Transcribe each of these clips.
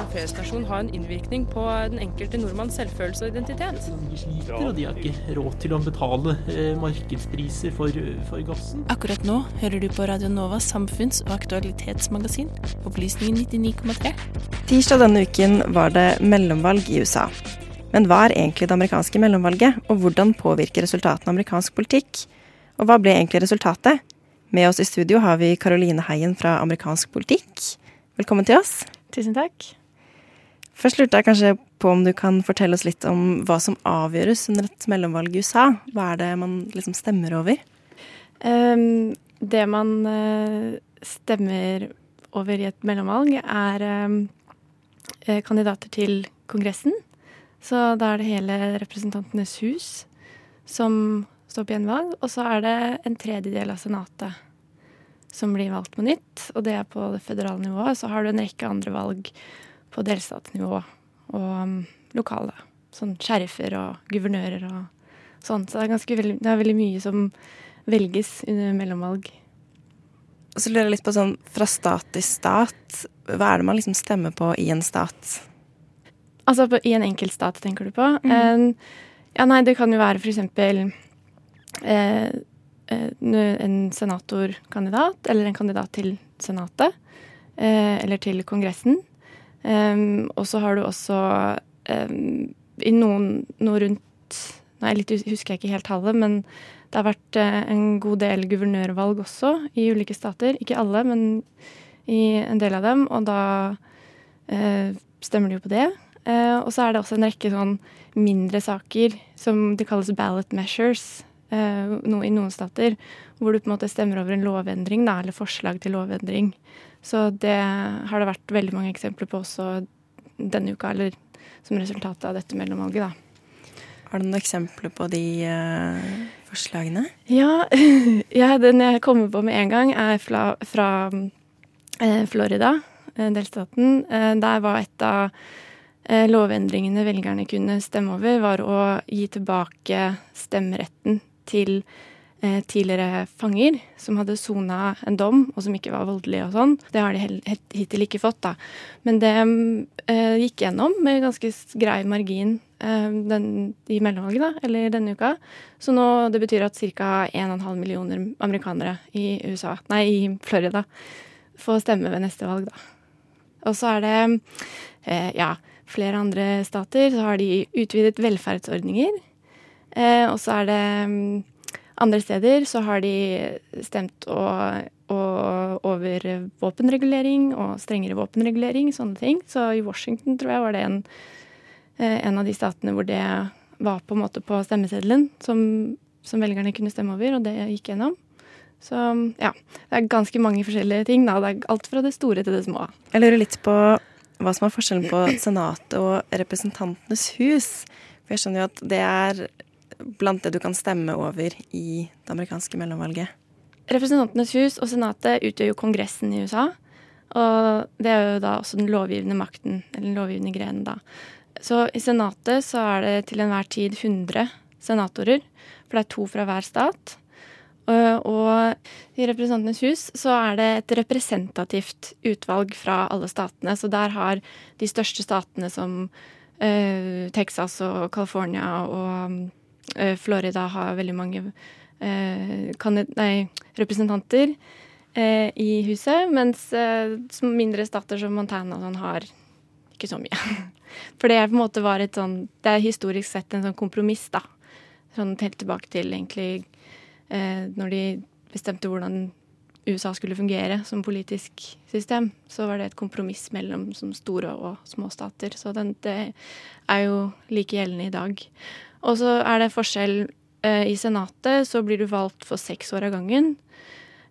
en feriestasjon ha en innvirkning på den enkelte nordmanns selvfølelse og identitet? De sliter, og de har ikke råd til å betale eh, markedspriser for, for gassen. Akkurat nå hører du på Radio Novas samfunns- og aktualitetsmagasin, Opplysningen 99,3. Tirsdag denne uken var det mellomvalg i USA. Men hva er egentlig det amerikanske mellomvalget, og hvordan påvirker resultatene amerikansk politikk? Og hva ble egentlig resultatet? Med oss i studio har vi Caroline Heien fra Amerikansk politikk. Velkommen til oss. Tusen takk. Først lurte jeg kanskje på om du kan fortelle oss litt om hva som avgjøres under et mellomvalg i USA. Hva er det man liksom stemmer over? Um, det man uh, stemmer over i et mellomvalg, er um, kandidater til Kongressen. Så da er det hele Representantenes hus som står på gjenvalg. Og så er det en tredjedel av Senatet som blir valgt på nytt. Og det er på det føderale nivået. Så har du en rekke andre valg på delstatsnivå og um, lokale. Sånn sheriffer og guvernører og sånn. Så det er, ganske, det er veldig mye som velges under mellomvalg. Og så lurer jeg litt på sånn fra stat til stat. Hva er det man liksom stemmer på i en stat? Altså på, i en enkeltstat, tenker du på? Mm. Uh, ja, nei, det kan jo være for eksempel uh, en senatorkandidat, eller en kandidat til Senatet. Uh, eller til Kongressen. Um, og så har du også um, i noen noe rundt Nei, litt husker jeg ikke helt tallet, men det har vært en god del guvernørvalg også i ulike stater. Ikke alle, men i en del av dem. Og da stemmer de jo på det. Uh, og så er det også en rekke sånn mindre saker som det kalles ballot measures uh, no, i noen stater, hvor du på en måte stemmer over en lovendring, da, eller forslag til lovendring. Så det har det vært veldig mange eksempler på også denne uka, eller som resultat av dette mellomvalget, da. Har du noen eksempler på de uh, forslagene? Ja, ja, den jeg kommer på med en gang, er fra, fra Florida, delstaten. der var et av Eh, lovendringene velgerne kunne stemme over, var å gi tilbake stemmeretten til eh, tidligere fanger som hadde sona en dom, og som ikke var voldelige og sånn. Det har de hittil ikke fått, da. Men det eh, gikk gjennom med ganske grei margin eh, den, i mellomvalget, da, eller denne uka. Så nå det betyr at ca. 1,5 millioner amerikanere i USA, nei, i Florida får stemme ved neste valg, da. Og så er det eh, ja, flere andre stater så har de utvidet velferdsordninger. Eh, og så er det andre steder så har de stemt å, å, over våpenregulering og strengere våpenregulering, sånne ting. Så i Washington tror jeg var det en, eh, en av de statene hvor det var på en måte på stemmeseddelen som, som velgerne kunne stemme over, og det gikk gjennom. Så ja, det er ganske mange forskjellige ting. da. Det er alt fra det store til det små. Jeg lurer litt på hva som er forskjellen på Senatet og Representantenes hus. For jeg skjønner jo at det er blant det du kan stemme over i det amerikanske mellomvalget. Representantenes hus og Senatet utgjør jo Kongressen i USA. Og det er jo da også den lovgivende makten, eller den lovgivende grenen, da. Så i Senatet så er det til enhver tid 100 senatorer, for det er to fra hver stat. Eh, og i Representantenes hus så er det et representativt utvalg fra alle statene. Så der har de største statene som uh, Texas og California og Florida har veldig mange uh, nei, representanter i huset. Mens mindre stater som Montana sånn har ikke så mye. For det på en måte var et sånn Det er historisk sett en sånn kompromiss, da. Sånn helt tilbake til egentlig eh, når de bestemte hvordan USA skulle fungere som politisk system, så var det et kompromiss mellom store og små stater. Så den, det er jo like gjeldende i dag. Og så er det forskjell eh, i Senatet, så blir du valgt for seks år av gangen.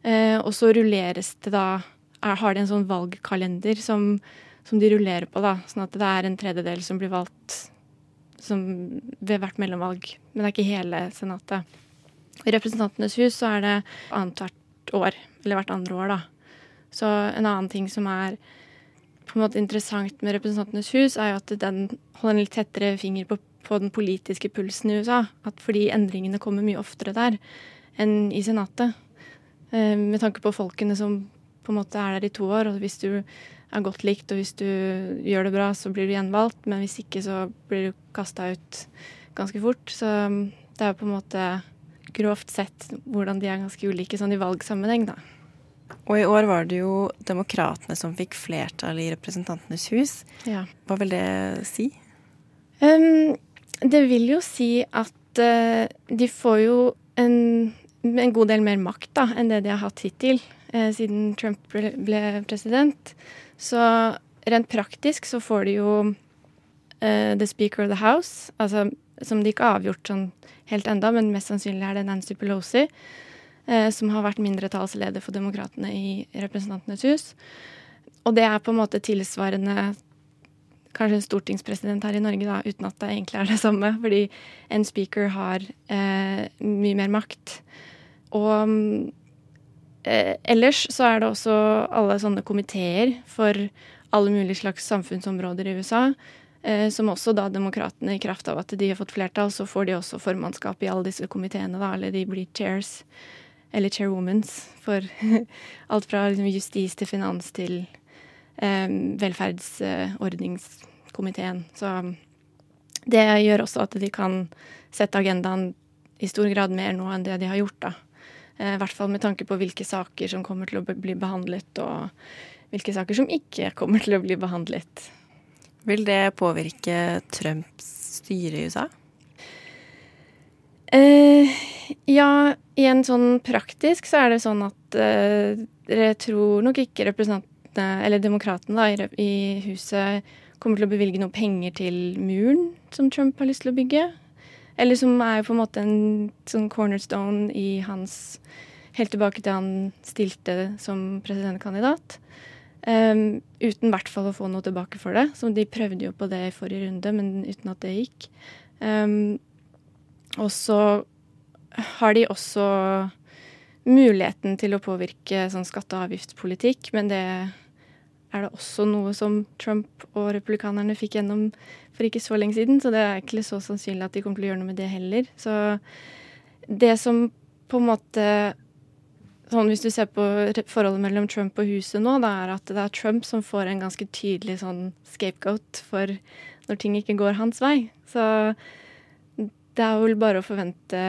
Eh, og så rulleres det da er, Har de en sånn valgkalender som, som, de rullerer på, da. Sånn at det er en tredjedel som blir valgt som, ved hvert mellomvalg. Men det er ikke hele Senatet. I Representantenes hus så er det annethvert år, eller hvert andre år, da. Så en annen ting som er på en måte interessant med Representantenes hus, er jo at den holder en litt tettere finger på, på den politiske pulsen i USA. At fordi endringene kommer mye oftere der enn i Senatet. Eh, med tanke på folkene som på en måte er der i to år. Og hvis du er godt likt, og hvis du gjør det bra, så blir du gjenvalgt, men hvis ikke, så blir du kasta ut ganske fort. Så um, det er på en måte grovt sett hvordan de er ganske ulike sånn i valgsammenheng, da. Og i år var det jo demokratene som fikk flertall i Representantenes hus. Ja. Hva vil det si? Um, det vil jo si at uh, de får jo en, en, god del mer makt da, enn det de har hatt hittil, uh, siden Trump ble, president. Så rent praktisk så får de jo uh, the speaker of the house, altså, som de ikke har avgjort sånn helt enda, men mest sannsynlig er det Nancy Pelosi. Som har vært mindretallsleder for Demokratene i Representantenes hus. Og det er på en måte tilsvarende kanskje en stortingspresident her i Norge, da, uten at det egentlig er det samme. Fordi en speaker har eh, mye mer makt. Og eh, ellers så er det også alle sånne komiteer for alle mulige slags samfunnsområder i USA. Eh, som også da demokratene, i kraft av at de har fått flertall, så får de også formannskap i alle disse komiteene, da, eller de blir chairs eller chairwomans, for alt fra liksom, justis til finans til eh, velferdsordningskomiteen. Så det gjør også at de kan sette agendaen i stor grad mer nå enn det de har gjort. da. Eh, I hvert fall med tanke på hvilke saker som kommer til å bli behandlet, og hvilke saker som ikke kommer til å bli behandlet. Vil det påvirke Trumps styre i USA? Eh, ja, igjen sånn praktisk så er det sånn at eh, dere tror nok ikke representantene, eller demokratene da, i, huset kommer til å bevilge noe penger til muren som Trump har lyst til å bygge. Eller som er på en måte en sånn cornerstone i hans Helt tilbake til han stilte som presidentkandidat. Um, uten i hvert fall å få noe tilbake for det. Så de prøvde jo på det i forrige runde, men uten at det gikk. Um, og så har de også muligheten til å påvirke sånn skatte- og avgiftspolitikk, men det er det også noe som Trump og republikanerne fikk gjennom for ikke så lenge siden, så det er ikke så sannsynlig at de kommer til å gjøre noe med det heller. Så det som på en måte Sånn Hvis du ser på forholdet mellom Trump og huset nå, da er at det er Trump som får en ganske tydelig sånn scapegoat for når ting ikke går hans vei. Så det er vel bare å forvente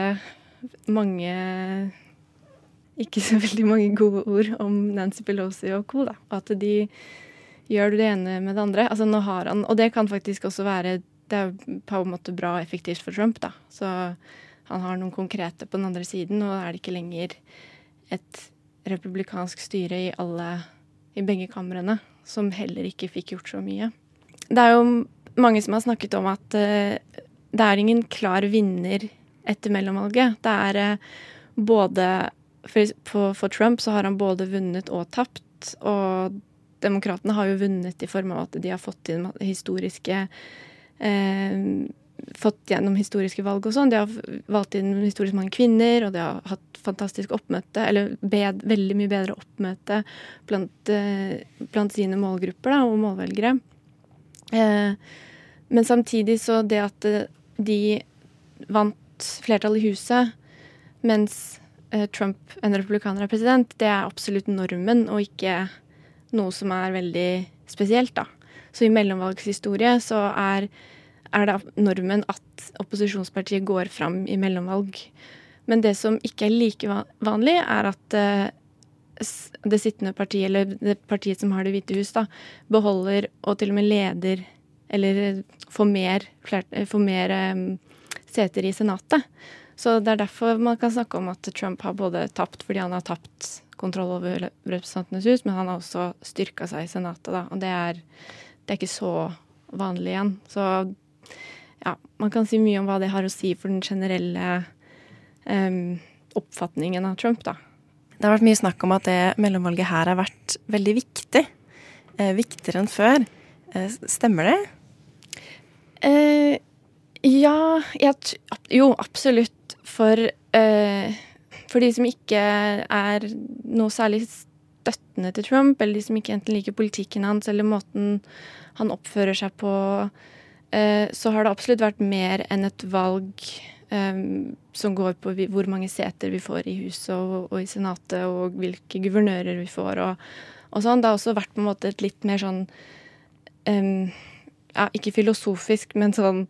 mange Ikke så veldig mange gode ord om Nancy Pelosi og co. At de gjør det ene med det andre. Altså nå har han, Og det kan faktisk også være Det er på en måte bra og effektivt for Trump, da. Så han har noen konkrete på den andre siden, og er det ikke lenger et republikansk styre i alle i begge kamrene, som heller ikke fikk gjort så mye. Det er jo mange som har snakket om at uh, det er ingen klar vinner etter mellomvalget. Det er uh, både for, for, Trump så har han både vunnet og tapt. Og demokratene har jo vunnet i form av at de har fått inn historiske eh, Fått gjennom historiske valg og sånn. De har valgt inn historisk mange kvinner, og de har hatt fantastisk oppmøte, eller bed, veldig mye bedre oppmøte blant, eh, blant sine målgrupper da, og målvelgere. Eh, men samtidig så det at eh, de vant flertall i huset, mens Trump, en republikaner, er president, det er absolutt normen, og ikke noe som er veldig spesielt, da. Så i mellomvalgshistorie så er, er det normen at opposisjonspartiet går fram i mellomvalg. Men det som ikke er like vanlig, er at uh, det sittende partiet, eller det partiet som har Det hvite hus, da, beholder og til og med leder eller får mer, får mer um, seter i Senatet. Så det er derfor man kan snakke om at Trump har både tapt fordi han har tapt kontroll over Representantenes hus, men han har også styrka seg i Senatet, da. Og det er, det er ikke så vanlig igjen. Så ja, man kan si mye om hva det har å si for den generelle um, oppfatningen av Trump, da. Det har vært mye snakk om at det mellomvalget her har vært veldig viktig. Eh, viktigere enn før. Eh, stemmer det? Eh, ja, jeg, jo, absolutt. For, eh, for de som ikke er noe særlig støttende til Trump, eller de som ikke enten liker politikken hans eller måten han oppfører seg på, eh, så har det absolutt vært mer enn et valg eh, som går på hvor mange seter vi får i huset og, og, i Senatet, og hvilke guvernører vi får, og og sånn. Det har også vært på en måte et litt mer sånn um, ja, Ikke filosofisk, men sånn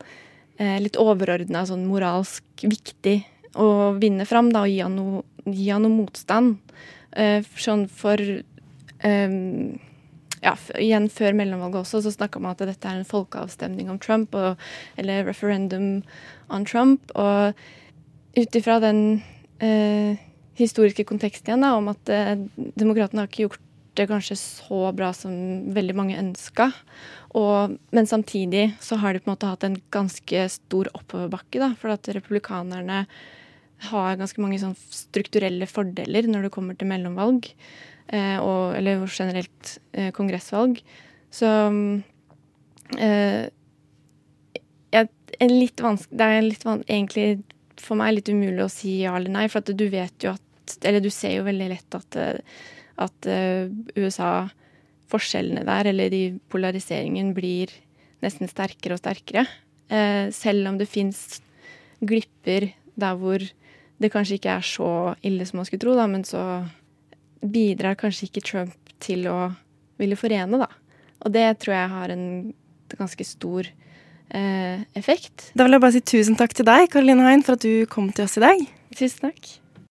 litt overordna, sånn moralsk viktig å vinne fram da, og gi han noe, gi han noe motstand. Eh, sånn for um, ja, igjen før mellomvalget også, så snakka man at dette er en folkeavstemning om Trump, og, eller referendum on Trump. Og ut ifra den eh, historiske konteksten igjen, da, om at eh, demokratene har ikke gjort det kanskje så bra som veldig mange ønska. men samtidig så har de på en måte hatt en ganske stor oppoverbakke, da, for at republikanerne har ganske mange sånn strukturelle fordeler når det kommer til mellomvalg. Eh, og, eller generelt eh, kongressvalg. Så eh, jeg, er litt Det er litt egentlig for meg litt umulig å si ja eller nei, for at du vet jo at Eller du ser jo veldig lett at, at USA Forskjellene der, eller de polariseringen, blir nesten sterkere og sterkere. selv om det fins glipper der hvor det kanskje ikke er så ille som man skulle tro, da, men så bidrar kanskje ikke Trump til å ville forene, da. Og det tror jeg har en ganske stor eh, effekt. Da vil jeg bare si tusen takk til deg, Caroline Hein, for at du kom til oss i dag. Tusen takk.